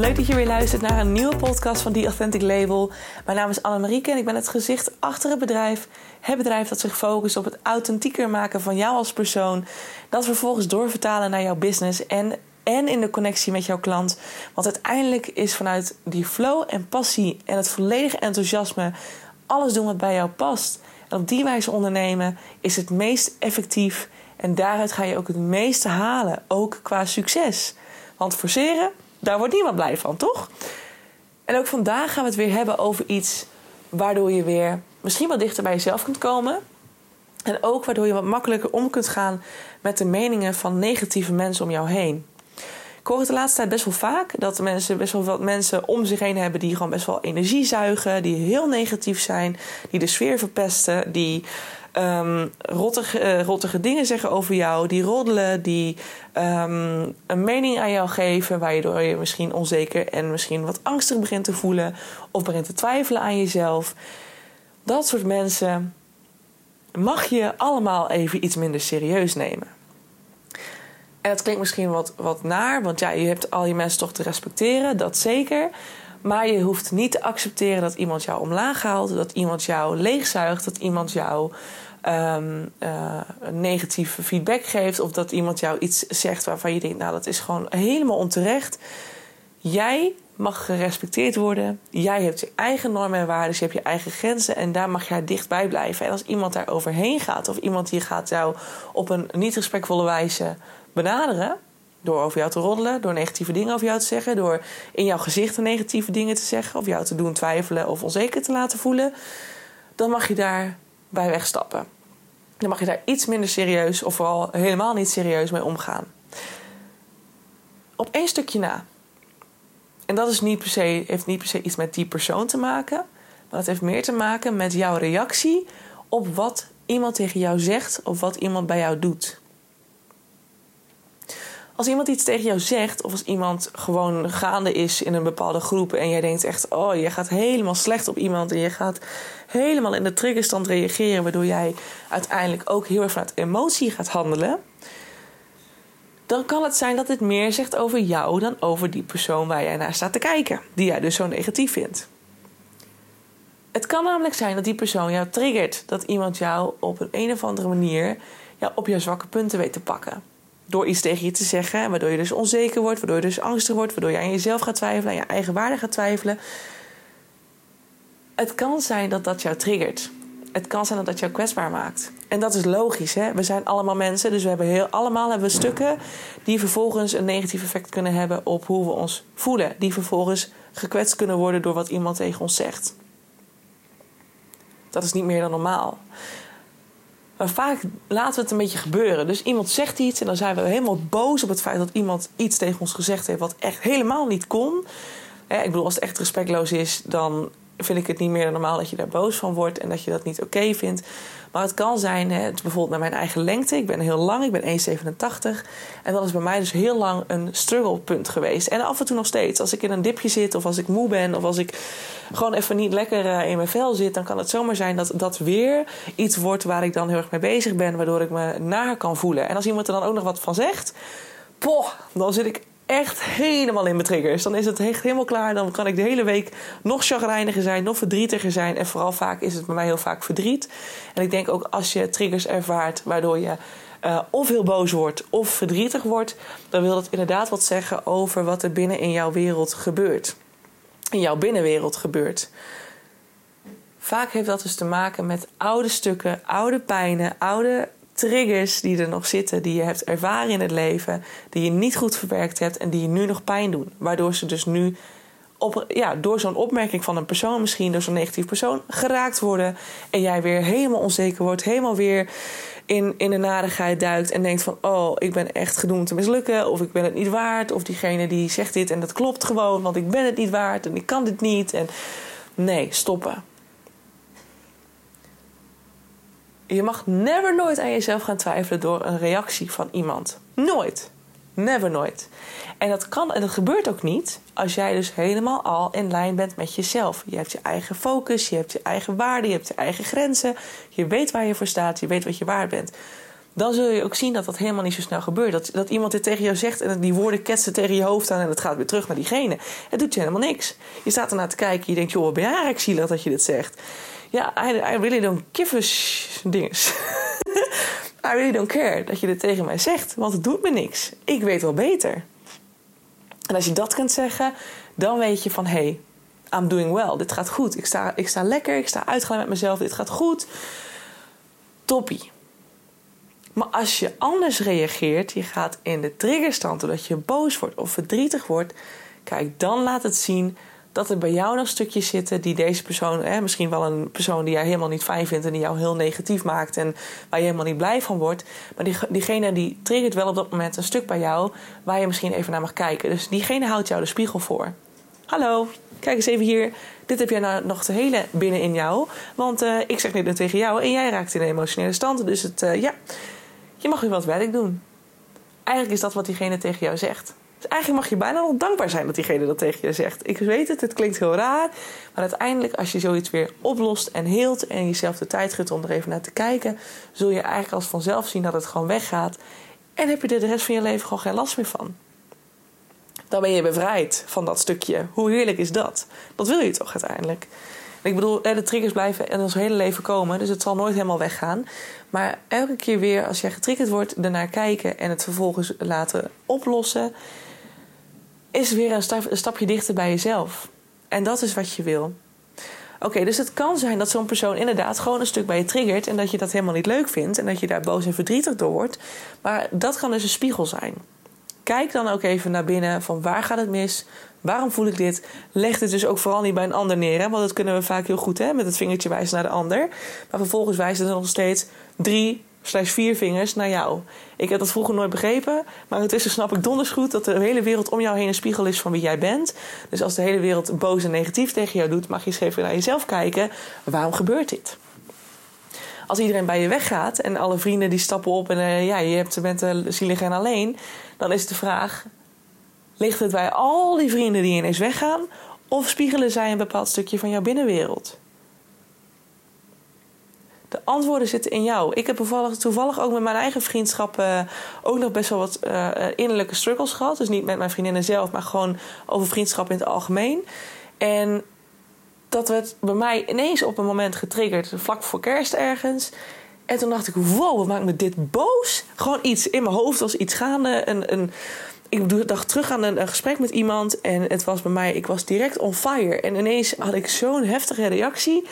leuk dat je weer luistert naar een nieuwe podcast van The Authentic Label. Mijn naam is Annemarieke en ik ben het gezicht achter het bedrijf. Het bedrijf dat zich focust op het authentieker maken van jou als persoon. Dat vervolgens doorvertalen naar jouw business en, en in de connectie met jouw klant. Want uiteindelijk is vanuit die flow en passie en het volledige enthousiasme alles doen wat bij jou past. En op die wijze ondernemen is het meest effectief. En daaruit ga je ook het meeste halen, ook qua succes. Want forceren, daar wordt niemand blij van, toch? En ook vandaag gaan we het weer hebben over iets waardoor je weer misschien wat dichter bij jezelf kunt komen. En ook waardoor je wat makkelijker om kunt gaan met de meningen van negatieve mensen om jou heen. Ik hoor het de laatste tijd best wel vaak dat mensen best wel wat mensen om zich heen hebben die gewoon best wel energie zuigen, die heel negatief zijn, die de sfeer verpesten, die um, rottige, dingen zeggen over jou, die roddelen, die um, een mening aan jou geven, waardoor je misschien onzeker en misschien wat angstig begint te voelen of begint te twijfelen aan jezelf. Dat soort mensen mag je allemaal even iets minder serieus nemen. En dat klinkt misschien wat, wat naar, want ja, je hebt al je mensen toch te respecteren, dat zeker. Maar je hoeft niet te accepteren dat iemand jou omlaag haalt, dat iemand jou leegzuigt, dat iemand jou um, uh, negatieve feedback geeft of dat iemand jou iets zegt waarvan je denkt, nou dat is gewoon helemaal onterecht. Jij mag gerespecteerd worden. Jij hebt je eigen normen en waarden, je hebt je eigen grenzen en daar mag jij dichtbij blijven. En als iemand daar overheen gaat of iemand hier gaat jou op een niet respectvolle wijze benaderen, door over jou te roddelen, door negatieve dingen over jou te zeggen, door in jouw gezicht negatieve dingen te zeggen, of jou te doen twijfelen of onzeker te laten voelen, dan mag je daar bij wegstappen. Dan mag je daar iets minder serieus of vooral helemaal niet serieus mee omgaan. Op één stukje na. En dat is niet per se, heeft niet per se iets met die persoon te maken, maar het heeft meer te maken met jouw reactie op wat iemand tegen jou zegt of wat iemand bij jou doet als iemand iets tegen jou zegt, of als iemand gewoon gaande is in een bepaalde groep en jij denkt echt, oh, je gaat helemaal slecht op iemand en je gaat helemaal in de triggerstand reageren, waardoor jij uiteindelijk ook heel erg vanuit emotie gaat handelen, dan kan het zijn dat het meer zegt over jou dan over die persoon waar jij naar staat te kijken, die jij dus zo negatief vindt. Het kan namelijk zijn dat die persoon jou triggert, dat iemand jou op een, een of andere manier ja, op jouw zwakke punten weet te pakken door iets tegen je te zeggen, waardoor je dus onzeker wordt, waardoor je dus angstig wordt, waardoor je aan jezelf gaat twijfelen, aan je eigen waarde gaat twijfelen. Het kan zijn dat dat jou triggert. Het kan zijn dat dat jou kwetsbaar maakt. En dat is logisch, hè? We zijn allemaal mensen, dus we hebben heel, allemaal hebben we stukken die vervolgens een negatief effect kunnen hebben op hoe we ons voelen. Die vervolgens gekwetst kunnen worden door wat iemand tegen ons zegt. Dat is niet meer dan normaal. Maar vaak laten we het een beetje gebeuren. Dus iemand zegt iets en dan zijn we helemaal boos op het feit dat iemand iets tegen ons gezegd heeft wat echt helemaal niet kon. ik bedoel, als het echt respectloos is, dan vind ik het niet meer normaal dat je daar boos van wordt en dat je dat niet oké vindt. Maar het kan zijn, hè, bijvoorbeeld met mijn eigen lengte. Ik ben heel lang, ik ben 1,87. En dat is bij mij dus heel lang een strugglepunt geweest. En af en toe nog steeds. Als ik in een dipje zit, of als ik moe ben, of als ik gewoon even niet lekker eh, in mijn vel zit, dan kan het zomaar zijn dat dat weer iets wordt waar ik dan heel erg mee bezig ben, waardoor ik me naar kan voelen. En als iemand er dan ook nog wat van zegt, poh, dan zit ik echt helemaal in mijn triggers. Dan is het echt helemaal klaar. Dan kan ik de hele week nog chagrijniger zijn, nog verdrietiger zijn. En vooral vaak is het bij mij heel vaak verdriet. En ik denk ook als je triggers ervaart waardoor je uh, of heel boos wordt of verdrietig wordt, dan wil dat inderdaad wat zeggen over wat er binnen in jouw wereld gebeurt. In jouw binnenwereld gebeurt. Vaak heeft dat dus te maken met oude stukken, oude pijnen, oude triggers die er nog zitten, die je hebt ervaren in het leven, die je niet goed verwerkt hebt en die je nu nog pijn doen. Waardoor ze dus nu op, ja, door zo'n opmerking van een persoon, misschien door zo'n negatief persoon, geraakt worden. En jij weer helemaal onzeker wordt, helemaal weer in, in de narigheid duikt en denkt van oh, ik ben echt gedoemd te mislukken, of ik ben het niet waard, of diegene die zegt dit en dat klopt gewoon, want ik ben het niet waard en ik kan dit niet. En nee, stoppen. Je mag never nooit aan jezelf gaan twijfelen door een reactie van iemand. Nooit. Never nooit. En dat kan en dat gebeurt ook niet als jij dus helemaal al in lijn bent met jezelf. Je hebt je eigen focus, je hebt je eigen waarden, je hebt je eigen grenzen. Je weet waar je voor staat, je weet wat je waard bent. dan zul je ook zien dat dat helemaal niet zo snel gebeurt. Dat, dat iemand dit tegen jou zegt en die woorden ketsen tegen je hoofd aan en het gaat weer terug naar diegene. Het doet je helemaal niks. Je staat ernaar te kijken, je denkt, joh, ben jij eigenlijk zielig dat je dit zegt. Ja, I, I really don't give a dinges. I really don't care dat je dit tegen mij zegt, want het doet me niks. Ik weet wel beter. En als je dat kunt zeggen, dan weet je van hé, hey, I'm doing well. Dit gaat goed. Ik sta, ik sta lekker, ik sta uitgeleid met mezelf. Dit gaat goed. Toppie. Maar als je anders reageert, je gaat in de triggerstand doordat je boos wordt of verdrietig wordt, kijk, dan laat het zien dat er bij jou nog stukjes zitten die deze persoon, hè, misschien wel een persoon die jij helemaal niet fijn vindt en die jou heel negatief maakt en waar je helemaal niet blij van wordt. Maar die, diegene die triggert wel op dat moment een stuk bij jou waar je misschien even naar mag kijken. Dus diegene houdt jou de spiegel voor. Hallo, kijk eens even hier. Dit heb jij nou nog te hele binnen in jou. Want uh, ik zeg dit tegen jou en jij raakt in een emotionele stand. Dus het, uh, ja, je mag weer wat werk doen. Eigenlijk is dat wat diegene tegen jou zegt. Dus eigenlijk mag je bijna nog dankbaar zijn dat diegene dat tegen je zegt. Ik weet het, het klinkt heel raar. Maar uiteindelijk, als je zoiets weer oplost en heelt en jezelf de tijd geeft om er even naar te kijken, zul je eigenlijk als vanzelf zien dat het gewoon weggaat. En heb je er de rest van je leven gewoon geen last meer van. Dan ben je bevrijd van dat stukje. Hoe heerlijk is dat? Dat wil je toch uiteindelijk? Ik bedoel, de triggers blijven in ons hele leven komen, dus het zal nooit helemaal weggaan. Maar elke keer weer als jij getriggerd wordt, ernaar kijken en het vervolgens laten oplossen, is weer een, stapje dichter bij jezelf. En dat is wat je wil. Oké, dus het kan zijn dat zo'n persoon inderdaad gewoon een stuk bij je triggert en dat je dat helemaal niet leuk vindt en dat je daar boos en verdrietig door wordt. Maar dat kan dus een spiegel zijn. Kijk dan ook even naar binnen van waar gaat het mis? Waarom voel ik dit? Leg dit dus ook vooral niet bij een ander neer. Hè? Want dat kunnen we vaak heel goed hè? met het vingertje wijzen naar de ander. Maar vervolgens wijzen er nog steeds drie slash vier vingers naar jou. Ik heb dat vroeger nooit begrepen. Maar intussen snap ik donders goed dat de hele wereld om jou heen een spiegel is van wie jij bent. Dus als de hele wereld boos en negatief tegen jou doet, mag je eens even naar jezelf kijken. Waarom gebeurt dit? Als iedereen bij je weggaat en alle vrienden die stappen op en uh, ja, je hebt, bent uh, zielig en alleen, dan is de vraag: ligt het bij al die vrienden die ineens weggaan, of spiegelen zij een bepaald stukje van jouw binnenwereld? De antwoorden zitten in jou. Ik heb toevallig, toevallig ook met mijn eigen vriendschap uh, ook nog best wel wat uh, innerlijke struggles gehad. Dus niet met mijn vriendinnen zelf, maar gewoon over vriendschap in het algemeen. En dat werd bij mij ineens op een moment getriggerd, vlak voor kerst ergens. En toen dacht ik, wow, wat maakt me dit boos? Gewoon iets in mijn hoofd was iets gaande. Een, een, ik dacht terug aan een, een, gesprek met iemand en het was bij mij, ik was direct on fire. En ineens had ik zo'n heftige reactie.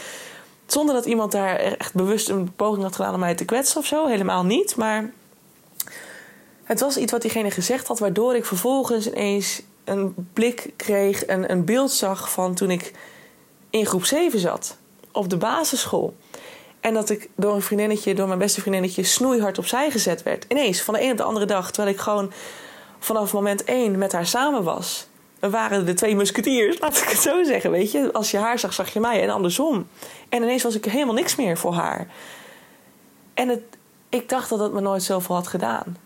Zonder dat iemand daar echt bewust een poging had gedaan om mij te kwetsen of zo. Helemaal niet. Maar het was iets wat diegene gezegd had, waardoor ik vervolgens ineens een blik kreeg, een, een beeld zag van toen ik in groep 7 zat. Op de basisschool. En dat ik door een vriendinnetje, door mijn beste vriendinnetje, snoeihard opzij gezet werd. Ineens, van de een op de andere dag. Terwijl ik gewoon vanaf moment 1 met haar samen was. We waren de twee musketiers, laat ik het zo zeggen. Weet je, als je haar zag, zag je mij en andersom. En ineens was ik helemaal niks meer voor haar. En het, ik dacht dat het me nooit zoveel had gedaan.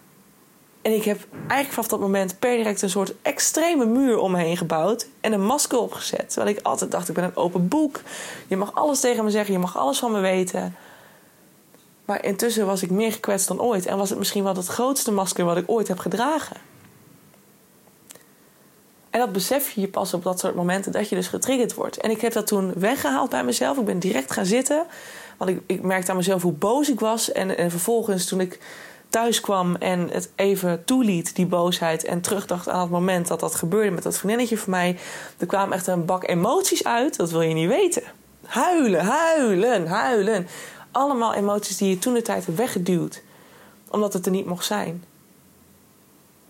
En ik heb eigenlijk vanaf dat moment per direct een soort extreme muur om me heen gebouwd. En een masker opgezet. Terwijl ik altijd dacht, ik ben een open boek. Je mag alles tegen me zeggen, je mag alles van me weten. Maar intussen was ik meer gekwetst dan ooit. En was het misschien wel het grootste masker wat ik ooit heb gedragen. En dat besef je pas op dat soort momenten dat je dus getriggerd wordt. En ik heb dat toen weggehaald bij mezelf. Ik ben direct gaan zitten. Want ik, ik merkte aan mezelf hoe boos ik was. En, en vervolgens toen ik thuis kwam en het even toeliet, die boosheid. En terugdacht aan het moment dat dat gebeurde met dat vriendinnetje van mij. Er kwamen echt een bak emoties uit. Dat wil je niet weten. Huilen, huilen, huilen. Allemaal emoties die je toen de tijd hebt weggeduwd. Omdat het er niet mocht zijn.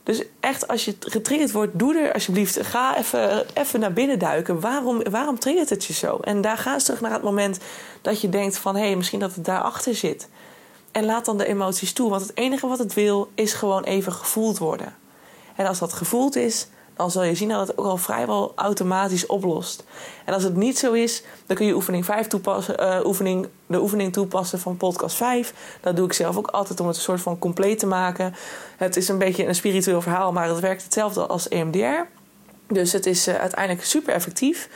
Dus echt, als je getriggerd wordt, doe er alsjeblieft. Ga even, even naar binnen duiken. Waarom, waarom triggert het je zo? En daar ga eens terug naar het moment dat je denkt van... hé, hey, misschien dat het daarachter zit. En laat dan de emoties toe. Want het enige wat het wil, is gewoon even gevoeld worden. En als dat gevoeld is, dan zal je zien dat het ook al vrijwel automatisch oplost. En als het niet zo is, dan kun je oefening 5 toepassen, uh, oefening, de oefening toepassen van podcast 5. Dat doe ik zelf ook altijd om het een soort van compleet te maken. Het is een beetje een spiritueel verhaal, maar het werkt hetzelfde als EMDR. Dus het is uh, uiteindelijk super effectief.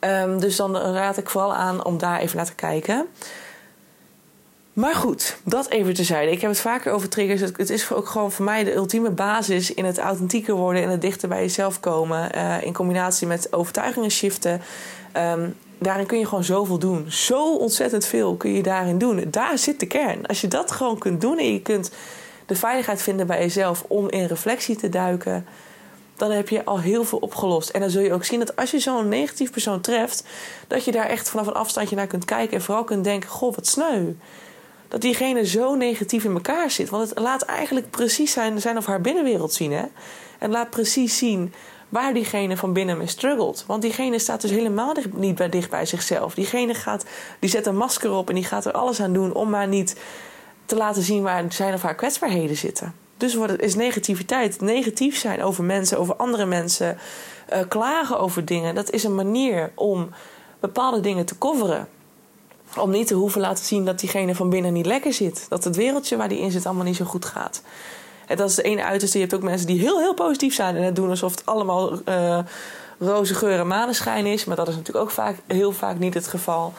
Um, dus dan raad ik vooral aan om daar even naar te kijken. Maar goed, dat even terzijde. Ik heb het vaker over triggers. Het is ook gewoon voor mij de ultieme basis in het authentieker worden en het dichter bij jezelf komen. Uh, in combinatie met overtuigingen shiften. Um, daarin kun je gewoon zoveel doen. Zo ontzettend veel kun je daarin doen. Daar zit de kern. Als je dat gewoon kunt doen en je kunt de veiligheid vinden bij jezelf om in reflectie te duiken, dan heb je al heel veel opgelost. En dan zul je ook zien dat als je zo'n negatief persoon treft, dat je daar echt vanaf een afstandje naar kunt kijken en vooral kunt denken: Goh, wat sneu. Dat diegene zo negatief in elkaar zit. Want het laat eigenlijk precies zijn, zijn of haar binnenwereld zien. Hè? En laat precies zien waar diegene van binnen mee struggelt. Want diegene staat dus helemaal niet bij, dicht bij zichzelf. Diegene gaat, die zet een masker op en die gaat er alles aan doen om maar niet te laten zien waar zijn of haar kwetsbaarheden zitten. Dus wordt het, is negativiteit, negatief zijn over mensen, over andere mensen, uh, klagen over dingen. Dat is een manier om bepaalde dingen te coveren. Om niet te hoeven laten zien dat diegene van binnen niet lekker zit. Dat het wereldje waar die in zit allemaal niet zo goed gaat. En dat is de ene uiterste. Je hebt ook mensen die heel, heel positief zijn en het doen alsof het allemaal uh, roze geur en maneschijn is. Maar dat is natuurlijk ook vaak, heel vaak niet het geval.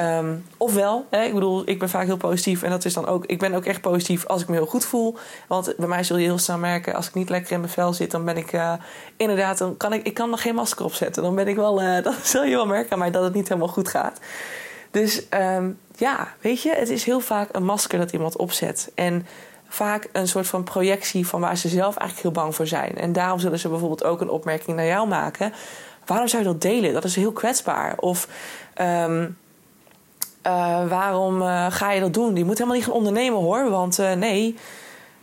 Um, ofwel, hè, ik bedoel, ik ben vaak heel positief en dat is dan ook. Ik ben ook echt positief als ik me heel goed voel. Want bij mij zul je heel snel merken, als ik niet lekker in mijn vel zit, dan ben ik uh, inderdaad, dan kan ik, ik kan nog geen masker opzetten. Dan ben ik wel, uh, dan zul je wel merken aan mij dat het niet helemaal goed gaat. Dus um, ja, weet je, het is heel vaak een masker dat iemand opzet. En vaak een soort van projectie van waar ze zelf eigenlijk heel bang voor zijn. En daarom zullen ze bijvoorbeeld ook een opmerking naar jou maken. Waarom zou je dat delen? Dat is heel kwetsbaar. Of um, uh, waarom uh, ga je dat doen? Je moet helemaal niet gaan ondernemen hoor. Want uh, nee,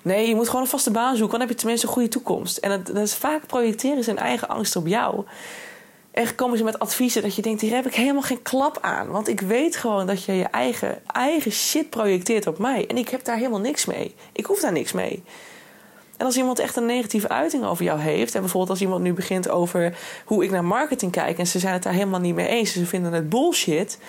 nee, je moet gewoon een vaste baan zoeken. Dan heb je tenminste een goede toekomst. En dat, dat is vaak projecteren zijn eigen angst op jou. En komen ze met adviezen dat je denkt: hier heb ik helemaal geen klap aan. Want ik weet gewoon dat je je eigen, eigen shit projecteert op mij. En ik heb daar helemaal niks mee. Ik hoef daar niks mee. En als iemand echt een negatieve uiting over jou heeft, en bijvoorbeeld als iemand nu begint over hoe ik naar marketing kijk en ze zijn het daar helemaal niet mee eens, ze vinden het bullshit.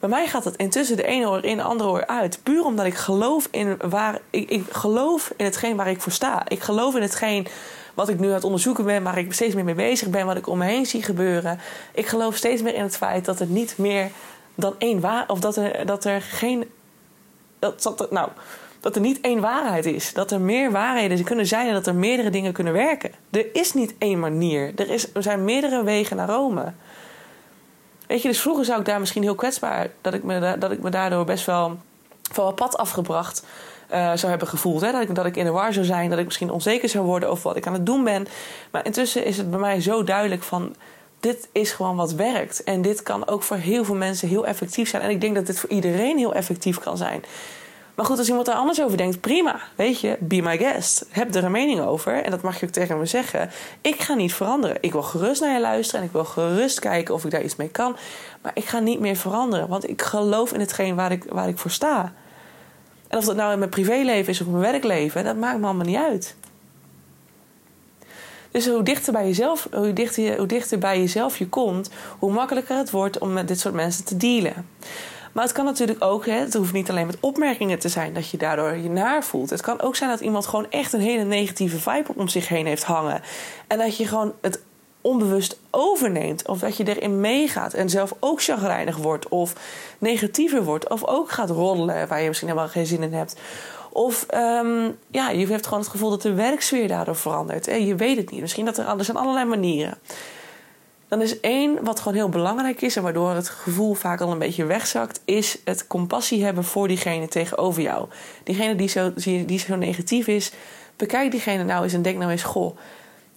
Bij mij gaat het intussen de ene oor in, de andere oor uit. Puur omdat ik geloof in waar ik, ik geloof in hetgeen waar ik voor sta. Ik geloof in hetgeen wat ik nu aan het onderzoeken ben, waar ik steeds meer mee bezig ben, wat ik om me heen zie gebeuren. Ik geloof steeds meer in het feit dat er niet meer dan één waar, of dat er, dat er geen. Dat, dat, nou, dat er niet één waarheid is. Dat er meer waarheden kunnen zijn en dat er meerdere dingen kunnen werken. Er is niet één manier. Er, is, er zijn meerdere wegen naar Rome. Weet je, dus vroeger zou ik daar misschien heel kwetsbaar, dat ik me, dat ik me daardoor best wel van mijn pad afgebracht uh, zou hebben gevoeld. Hè? Dat, ik, dat ik in de war zou zijn, dat ik misschien onzeker zou worden over wat ik aan het doen ben. Maar intussen is het bij mij zo duidelijk van. Dit is gewoon wat werkt. En dit kan ook voor heel veel mensen heel effectief zijn. En ik denk dat dit voor iedereen heel effectief kan zijn. Maar goed, als iemand daar anders over denkt, prima. Weet je, be my guest. Heb er een mening over. En dat mag je ook tegen me zeggen. Ik ga niet veranderen. Ik wil gerust naar je luisteren. En ik wil gerust kijken of ik daar iets mee kan. Maar ik ga niet meer veranderen. Want ik geloof in hetgeen waar ik, waar ik voor sta. En of dat nou in mijn privéleven is of mijn werkleven, dat maakt me allemaal niet uit. Dus hoe dichter, bij jezelf, hoe, dichter, hoe dichter bij jezelf je komt, hoe makkelijker het wordt om met dit soort mensen te dealen. Maar het kan natuurlijk ook, hè, het hoeft niet alleen met opmerkingen te zijn dat je daardoor je naar voelt. Het kan ook zijn dat iemand gewoon echt een hele negatieve vibe om zich heen heeft hangen. En dat je gewoon het onbewust overneemt. Of dat je erin meegaat en zelf ook chagrijnig wordt. Of negatiever wordt. Of ook gaat roddelen waar je misschien helemaal geen zin in hebt. Of um, ja, je hebt gewoon het gevoel dat de werksfeer daardoor verandert. Je weet het niet. Misschien dat er, er zijn allerlei manieren. Dan is één wat gewoon heel belangrijk is en waardoor het gevoel vaak al een beetje wegzakt, is het compassie hebben voor diegene tegenover jou. Diegene die zo, die zo negatief is, bekijk diegene nou eens en denk nou eens: goh,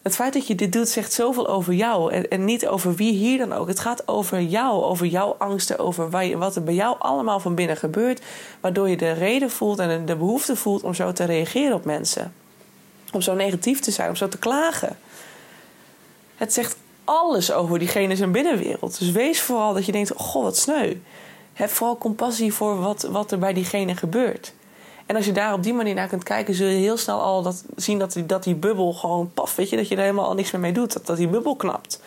het feit dat je dit doet zegt zoveel over jou en, en niet over wie hier dan ook. Het gaat over jou, over jouw angsten, over wat er bij jou allemaal van binnen gebeurt, waardoor je de reden voelt en de behoefte voelt om zo te reageren op mensen. Om zo negatief te zijn, om zo te klagen. Het zegt alles over diegene zijn binnenwereld. Dus wees vooral dat je denkt: goh, wat sneu. Heb vooral compassie voor wat, wat er bij diegene gebeurt. En als je daar op die manier naar kunt kijken, zul je heel snel al dat, zien dat die, dat die bubbel gewoon paf, weet je, dat je er helemaal al niks meer mee doet. Dat, dat die bubbel knapt.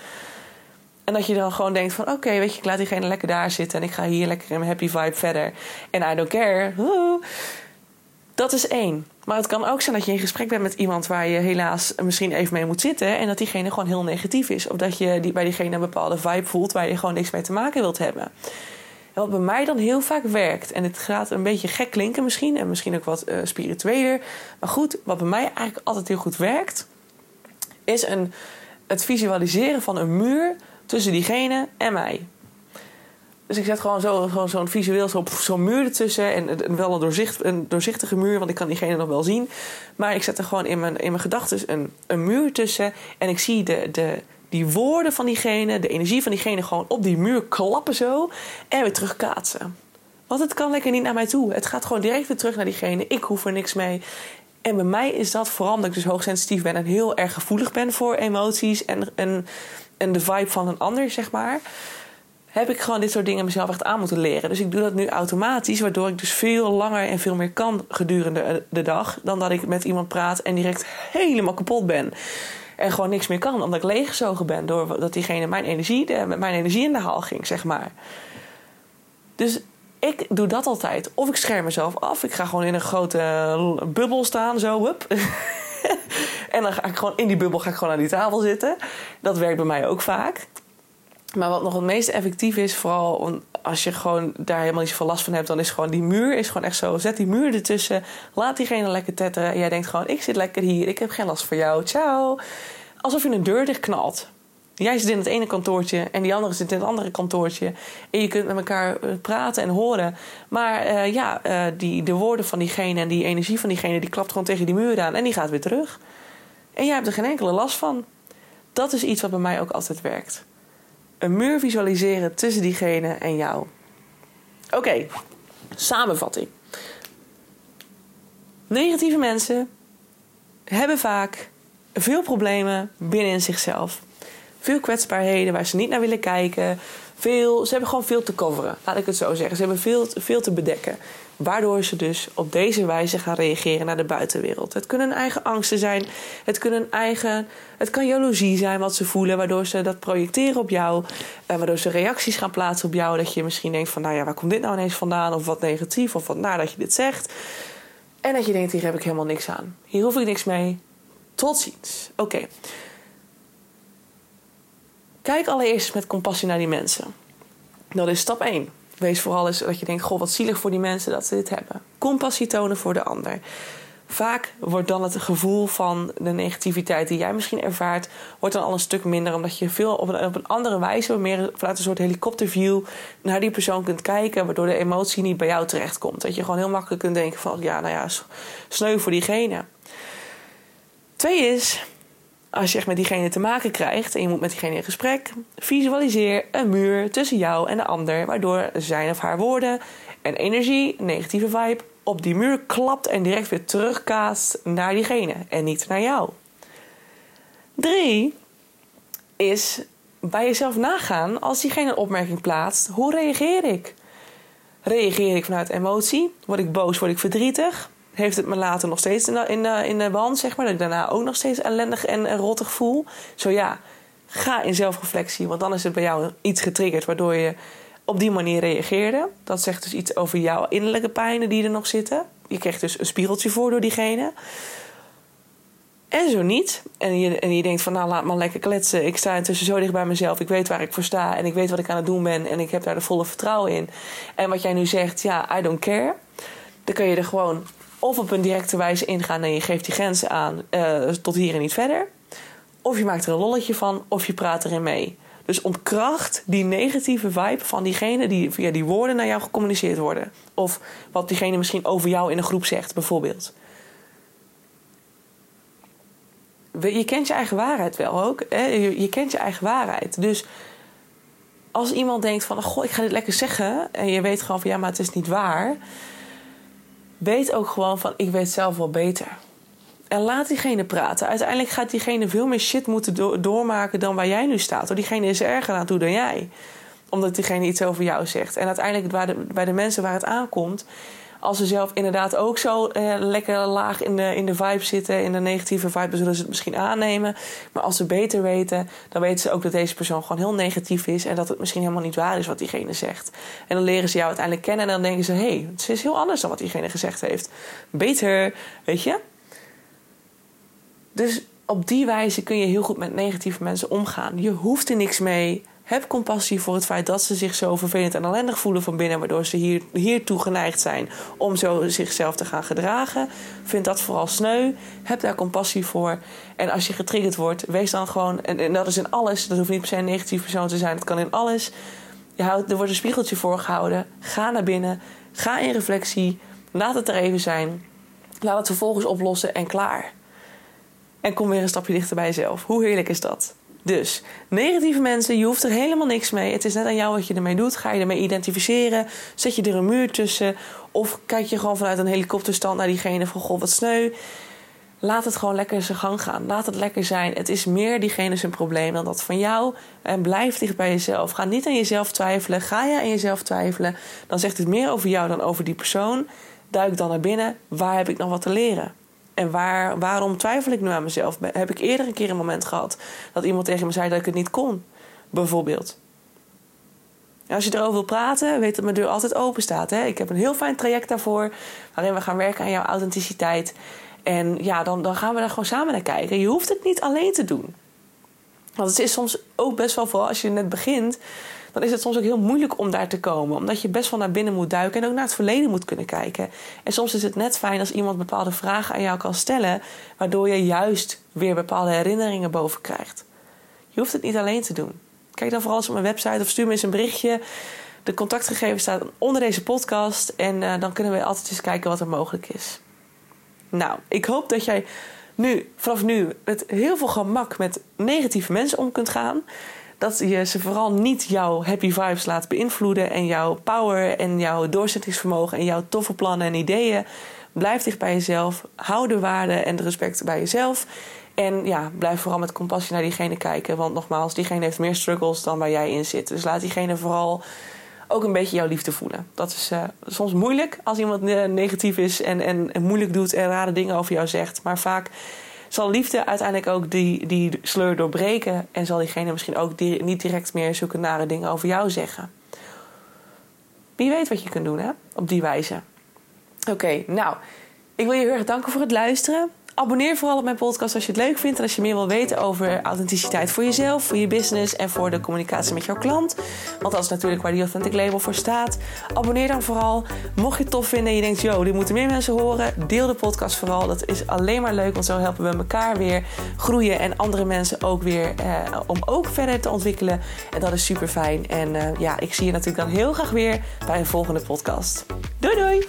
En dat je dan gewoon denkt van oké, weet je, ik laat diegene lekker daar zitten en ik ga hier lekker in mijn happy vibe verder. En I don't care. Dat is één. Maar het kan ook zijn dat je in gesprek bent met iemand waar je helaas misschien even mee moet zitten. En dat diegene gewoon heel negatief is. Of dat je bij diegene een bepaalde vibe voelt waar je gewoon niks mee te maken wilt hebben. Wat bij mij dan heel vaak werkt, en het gaat een beetje gek klinken misschien, en misschien ook wat uh, spiritueler, maar goed, wat bij mij eigenlijk altijd heel goed werkt, is een, het visualiseren van een muur tussen diegene en mij. Dus ik zet gewoon zo'n zo, zo visueel zo'n zo muur ertussen. En, en, wel een, doorzicht, een doorzichtige muur, want ik kan diegene nog wel zien. Maar ik zet er gewoon in mijn, in mijn gedachten een, een muur tussen. En ik zie de, de, die woorden van diegene, de energie van diegene gewoon op die muur klappen zo. En weer terugkaatsen. Want het kan lekker niet naar mij toe. Het gaat gewoon direct weer terug naar diegene. Ik hoef er niks mee. En bij mij is dat vooral omdat ik dus hoogsensitief ben en heel erg gevoelig ben voor emoties en, en, en de vibe van een ander, zeg maar heb ik gewoon dit soort dingen mezelf echt aan moeten leren. Dus ik doe dat nu automatisch, waardoor ik dus veel langer en veel meer kan gedurende de dag. Dan dat ik met iemand praat en direct helemaal kapot ben. En gewoon niks meer kan, omdat ik leeggezogen ben. Doordat diegene mijn energie, met mijn energie in de haal ging, zeg maar. Dus ik doe dat altijd. Of ik scherm mezelf af. Ik ga gewoon in een grote bubbel staan, zo. Hup. en dan ga ik gewoon in die bubbel ga ik gewoon aan die tafel zitten. Dat werkt bij mij ook vaak. Maar wat nog het meest effectief is, vooral als je gewoon daar helemaal niet zoveel last van hebt, dan is gewoon die muur is gewoon echt zo. Zet die muur ertussen. Laat diegene lekker tetteren. En jij denkt gewoon: ik zit lekker hier. Ik heb geen last voor jou. Ciao. Alsof je een deur dicht knalt. Jij zit in het ene kantoortje en die andere zit in het andere kantoortje. En je kunt met elkaar eh, praten en horen. Maar uh, ja, uh, die, de woorden van diegene en die energie van diegene, die klapt gewoon tegen die muur aan en die gaat weer terug. En jij hebt er geen enkele last van. Dat is iets wat bij mij ook altijd werkt een muur visualiseren tussen diegene en jou. Oké, samenvatting. Negatieve mensen hebben vaak veel problemen binnen zichzelf. Veel kwetsbaarheden waar ze niet naar willen kijken. Ze hebben gewoon veel te coveren, laat ik het zo zeggen. Ze hebben veel, veel te bedekken. Waardoor ze dus op deze wijze gaan reageren naar de buitenwereld. Het kunnen eigen angsten zijn. Het, kunnen eigen, het kan jaloezie zijn wat ze voelen. Waardoor ze dat projecteren op jou. En waardoor ze reacties gaan plaatsen op jou. Dat je misschien denkt van nou ja, waar komt dit nou ineens vandaan? Of wat negatief. Of wat naar dat je dit zegt. En dat je denkt hier heb ik helemaal niks aan. Hier hoef ik niks mee. Tot ziens. Oké. Kijk allereerst met compassie naar die mensen. Dat is stap 1. Wees vooral eens dat je denkt: Goh, wat zielig voor die mensen dat ze dit hebben. Compassie tonen voor de ander. Vaak wordt dan het gevoel van de negativiteit die jij misschien ervaart, wordt dan al een stuk minder. Omdat je veel op een, andere wijze, meer vanuit een soort helikopterview, naar die persoon kunt kijken. Waardoor de emotie niet bij jou terechtkomt. Dat je gewoon heel makkelijk kunt denken: van ja, nou ja, sneu voor diegene. Twee is, als je echt met diegene te maken krijgt en je moet met diegene in gesprek, visualiseer een muur tussen jou en de ander, waardoor zijn of haar woorden en energie, negatieve vibe, op die muur klapt en direct weer terugkaast naar diegene en niet naar jou. Drie is bij jezelf nagaan als diegene een opmerking plaatst. Hoe reageer ik? Reageer ik vanuit emotie? Word ik boos? Word ik verdrietig? Heeft het me later nog steeds in de, in de, in de band, zeg maar. Dat ik daarna ook nog steeds ellendig en, en rottig voel. Zo ja, ga in zelfreflectie. Want dan is het bij jou iets getriggerd waardoor je op die manier reageerde. Dat zegt dus iets over jouw innerlijke pijnen die er nog zitten. Je krijgt dus een spiegeltje voor door diegene. En zo niet. En je, en je denkt van nou laat maar lekker kletsen. Ik sta intussen zo dicht bij mezelf. Ik weet waar ik voor sta. En ik weet wat ik aan het doen ben. En ik heb daar de volle vertrouwen in. En wat jij nu zegt, ja, I don't care. Dan kun je er gewoon of op een directe wijze ingaan en je geeft die grenzen aan uh, tot hier en niet verder. Of je maakt er een lolletje van, of je praat erin mee. Dus ontkracht die negatieve vibe van diegene die via die woorden naar jou gecommuniceerd worden. Of wat diegene misschien over jou in een groep zegt, bijvoorbeeld. Je kent je eigen waarheid wel ook. Hè? Je, kent je eigen waarheid. Dus als iemand denkt van... Goh, ik ga dit lekker zeggen... en je weet gewoon van ja, maar het is niet waar weet ook gewoon van ik weet zelf wel beter. En laat diegene praten. Uiteindelijk gaat diegene veel meer shit moeten doormaken dan waar jij nu staat. Door diegene is er erger aan toe dan jij. Omdat diegene iets over jou zegt. En uiteindelijk bij de, bij de mensen waar het aankomt, als ze zelf inderdaad ook zo eh, lekker laag in de, in de vibe zitten, in de negatieve vibe, zullen ze het misschien aannemen. Maar als ze beter weten, dan weten ze ook dat deze persoon gewoon heel negatief is en dat het misschien helemaal niet waar is wat diegene zegt. En dan leren ze jou uiteindelijk kennen en dan denken ze: hé, hey, het is heel anders dan wat diegene gezegd heeft. Beter, weet je? Dus op die wijze kun je heel goed met negatieve mensen omgaan. Je hoeft er niks mee. Heb compassie voor het feit dat ze zich zo vervelend en ellendig voelen van binnen, waardoor ze hier, hiertoe geneigd zijn om zo zichzelf te gaan gedragen. Vind dat vooral sneu. Heb daar compassie voor. En als je getriggerd wordt, wees dan gewoon, en, en dat is in alles, dat hoeft niet per se een negatief persoon te zijn, dat kan in alles. Je houdt, er wordt een spiegeltje voorgehouden. Ga naar binnen. Ga in reflectie. Laat het er even zijn. Laat het vervolgens oplossen en klaar. En kom weer een stapje dichter bij jezelf. Hoe heerlijk is dat? Dus, negatieve mensen, je hoeft er helemaal niks mee. Het is net aan jou wat je ermee doet. Ga je ermee identificeren? Zet je er een muur tussen? Of kijk je gewoon vanuit een helikopterstand naar diegene van... Goh, wat sneu. Laat het gewoon lekker zijn gang gaan. Laat het lekker zijn. Het is meer diegene zijn probleem dan dat van jou. En blijf dicht bij jezelf. Ga niet aan jezelf twijfelen. Ga je aan jezelf twijfelen, dan zegt het meer over jou dan over die persoon. Duik dan naar binnen. Waar heb ik nog wat te leren? En waar, waarom twijfel ik nu aan mezelf? Heb ik eerder een keer een moment gehad dat iemand tegen me zei dat ik het niet kon? Bijvoorbeeld. als je erover wil praten, weet dat mijn deur altijd open staat. Hè? Ik heb een heel fijn traject daarvoor, waarin we gaan werken aan jouw authenticiteit. En ja, dan, dan gaan we daar gewoon samen naar kijken. Je hoeft het niet alleen te doen. Want het is soms ook best wel vooral als je net begint, dan is het soms ook heel moeilijk om daar te komen. Omdat je best wel naar binnen moet duiken en ook naar het verleden moet kunnen kijken. En soms is het net fijn als iemand bepaalde vragen aan jou kan stellen, waardoor je juist weer bepaalde herinneringen boven krijgt. Je hoeft het niet alleen te doen. Kijk dan vooral eens op mijn website of stuur me eens een berichtje. De contactgegevens staan onder deze podcast en uh, dan kunnen we altijd eens kijken wat er mogelijk is. Nou, ik hoop dat jij nu, vanaf nu, met heel veel gemak met negatieve mensen om kunt gaan. Dat je ze vooral niet jouw happy vibes laat beïnvloeden. En jouw power en jouw doorzettingsvermogen en jouw toffe plannen en ideeën. Blijf dicht bij jezelf. Hou de waarde en de respect bij jezelf. En ja, blijf vooral met compassie naar diegene kijken. Want nogmaals, diegene heeft meer struggles dan waar jij in zit. Dus laat diegene vooral ook een beetje jouw liefde voelen. Dat is uh, soms moeilijk als iemand negatief is en, en, moeilijk doet en rare dingen over jou zegt. Maar vaak zal liefde uiteindelijk ook die, die sleur doorbreken. En zal diegene misschien ook niet direct meer zulke nare dingen over jou zeggen. Wie weet wat je kunt doen hè? op die wijze. Oké, nou, ik wil je heel erg danken voor het luisteren. Abonneer vooral op mijn podcast als je het leuk vindt en als je meer wil weten over authenticiteit voor jezelf, voor je business en voor de communicatie met jouw klant. Want dat is natuurlijk waar die Authentic Label voor staat. Abonneer dan vooral. Mocht je het tof vinden en je denkt, yo, die moeten meer mensen horen, deel de podcast vooral. Dat is alleen maar leuk, want zo helpen we elkaar weer groeien en andere mensen ook weer eh, om ook verder te ontwikkelen. En dat is super fijn. En uh, ja, ik zie je natuurlijk dan heel graag weer bij een volgende podcast. Doei doei!